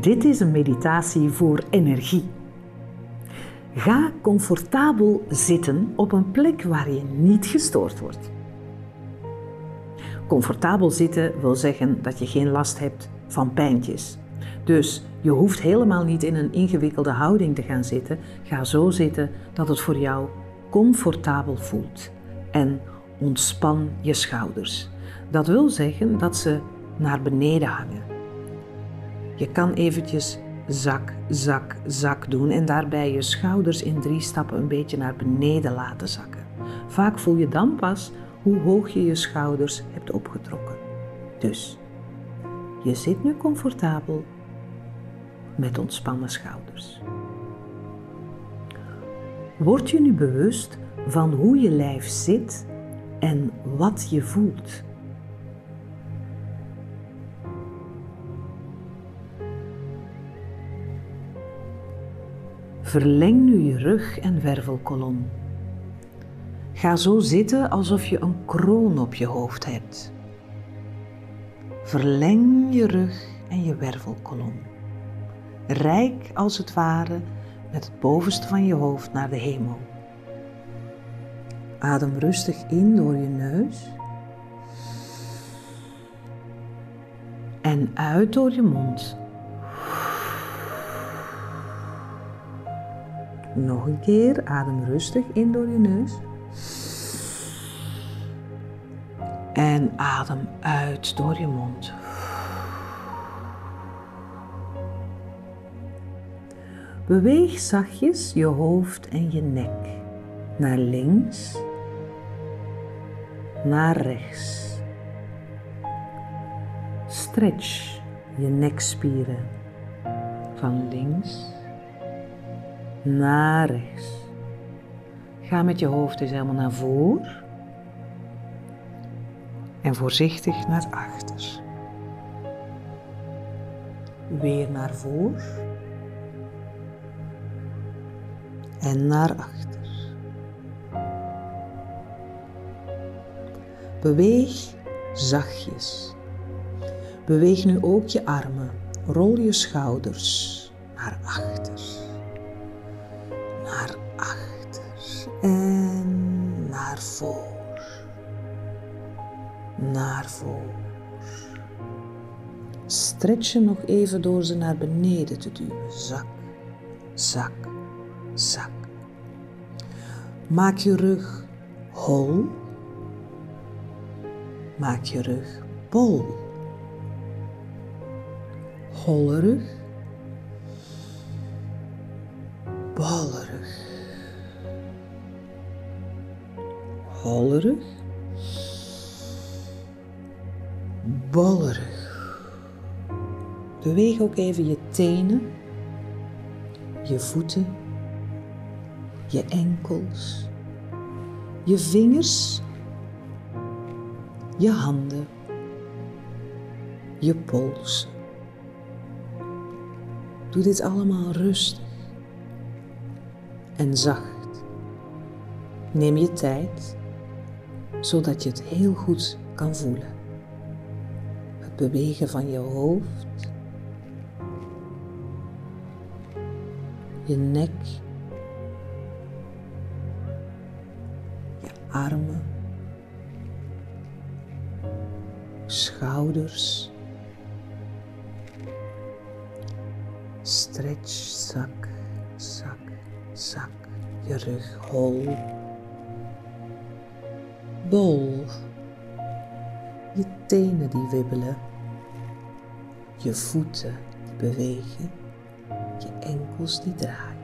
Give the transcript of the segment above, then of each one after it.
Dit is een meditatie voor energie. Ga comfortabel zitten op een plek waar je niet gestoord wordt. Comfortabel zitten wil zeggen dat je geen last hebt van pijntjes. Dus je hoeft helemaal niet in een ingewikkelde houding te gaan zitten. Ga zo zitten dat het voor jou comfortabel voelt. En ontspan je schouders. Dat wil zeggen dat ze naar beneden hangen. Je kan eventjes zak, zak, zak doen en daarbij je schouders in drie stappen een beetje naar beneden laten zakken. Vaak voel je dan pas hoe hoog je je schouders hebt opgetrokken. Dus, je zit nu comfortabel met ontspannen schouders. Word je nu bewust van hoe je lijf zit en wat je voelt. Verleng nu je rug en wervelkolom. Ga zo zitten alsof je een kroon op je hoofd hebt. Verleng je rug en je wervelkolom. Rijk als het ware met het bovenste van je hoofd naar de hemel. Adem rustig in door je neus. En uit door je mond. Nog een keer, adem rustig in door je neus. En adem uit door je mond. Beweeg zachtjes je hoofd en je nek naar links, naar rechts. Stretch je nekspieren van links naar rechts. Ga met je hoofd dus helemaal naar voren en voorzichtig naar achter. Weer naar voren en naar achter. Beweeg zachtjes. Beweeg nu ook je armen. Rol je schouders naar achter. Naar achter en naar voor. Naar voor. Stretch je nog even door ze naar beneden te duwen. Zak, zak, zak. Maak je rug hol Maak je rug bol. Holle rug. Bolle rug. Holle rug. Bolle rug. Beweeg ook even je tenen, je voeten, je enkels, je vingers je handen, je polsen. Doe dit allemaal rustig en zacht. Neem je tijd, zodat je het heel goed kan voelen. Het bewegen van je hoofd, je nek, je armen schouders. Stretch, zak, zak, zak. Je rug hol. Bol. Je tenen die wibbelen. Je voeten die bewegen. Je enkels die draaien.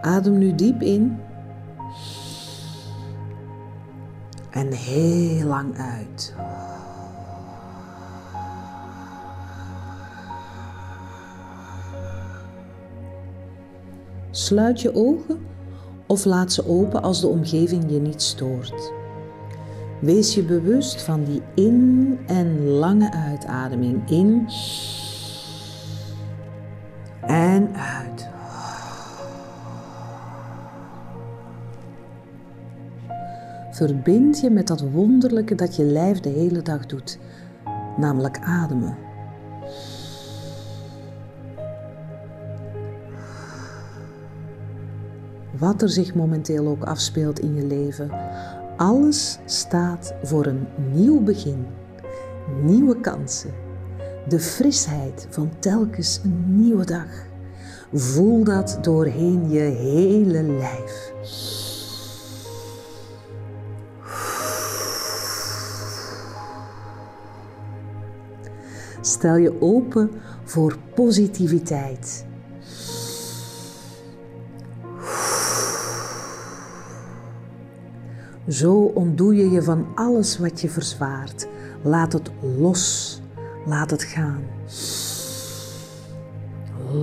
Adem nu diep in en heel lang uit. Sluit je ogen of laat ze open als de omgeving je niet stoort. Wees je bewust van die in- en lange uitademing. In en uit. Verbind je met dat wonderlijke dat je lijf de hele dag doet, namelijk ademen. Wat er zich momenteel ook afspeelt in je leven, alles staat voor een nieuw begin, nieuwe kansen, de frisheid van telkens een nieuwe dag. Voel dat doorheen je hele lijf. Stel je open voor positiviteit. Zo ontdoe je je van alles wat je verzwaart. Laat het los. Laat het gaan.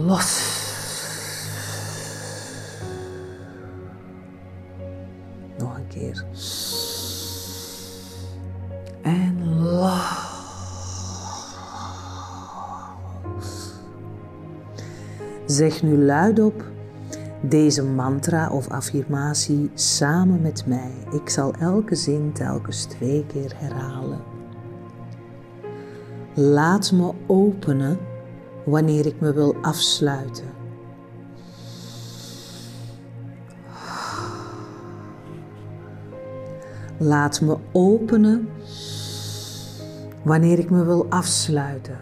Los. Nog een keer. En los. Zeg nu luidop deze mantra of affirmatie samen met mij. Ik zal elke zin telkens twee keer herhalen. Laat me openen wanneer ik me wil afsluiten. Laat me openen wanneer ik me wil afsluiten.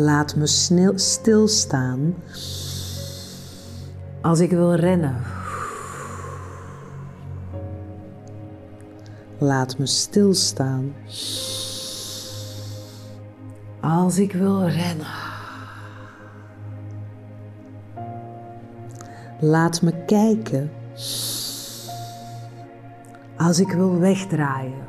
Laat me snel stilstaan als ik wil rennen. Laat me stilstaan als ik wil rennen. Laat me kijken als ik wil wegdraaien.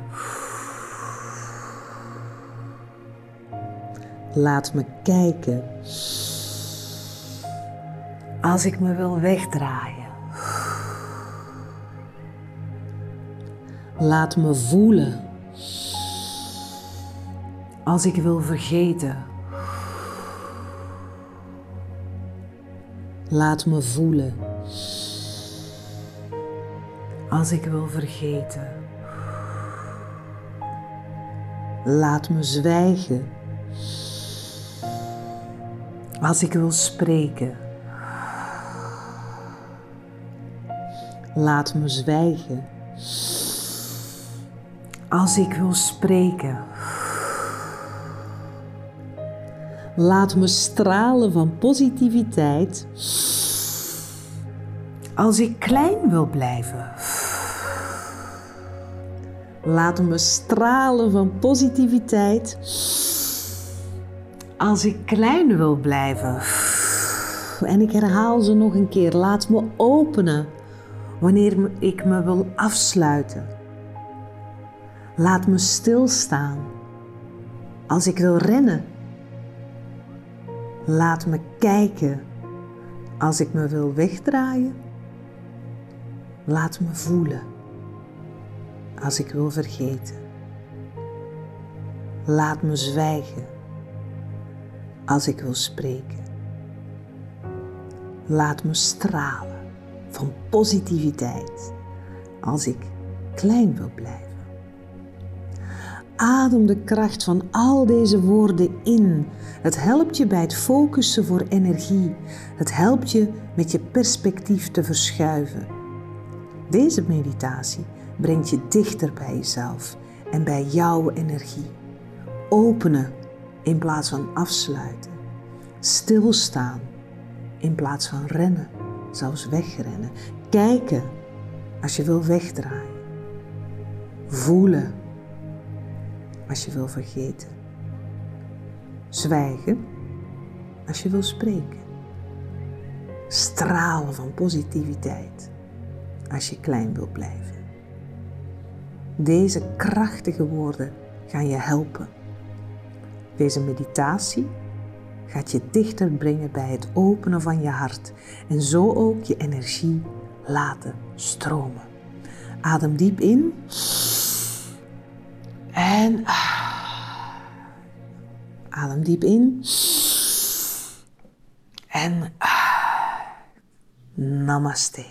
Laat me kijken als ik me wil wegdraaien. Laat me voelen als ik wil vergeten. Laat me voelen als ik wil vergeten. Laat me zwijgen als ik wil spreken. Laat me zwijgen als ik wil spreken. Laat me stralen van positiviteit als ik klein wil blijven. Laat me stralen van positiviteit als ik klein wil blijven. En ik herhaal ze nog een keer. Laat me openen wanneer ik me wil afsluiten. Laat me stilstaan als ik wil rennen. Laat me kijken als ik me wil wegdraaien. Laat me voelen als ik wil vergeten. Laat me zwijgen als ik wil spreken. Laat me stralen van positiviteit als ik klein wil blijven. Adem de kracht van al deze woorden in. Het helpt je bij het focussen voor energie. Het helpt je met je perspectief te verschuiven. Deze meditatie brengt je dichter bij jezelf en bij jouw energie. Openen in plaats van afsluiten. Stilstaan in plaats van rennen, zelfs wegrennen. Kijken als je wil wegdraaien. Voelen als je wil vergeten. Zwijgen als je wil spreken. Stralen van positiviteit als je klein wil blijven. Deze krachtige woorden gaan je helpen deze meditatie gaat je dichter brengen bij het openen van je hart en zo ook je energie laten stromen. Adem diep in en adem diep in en namaste.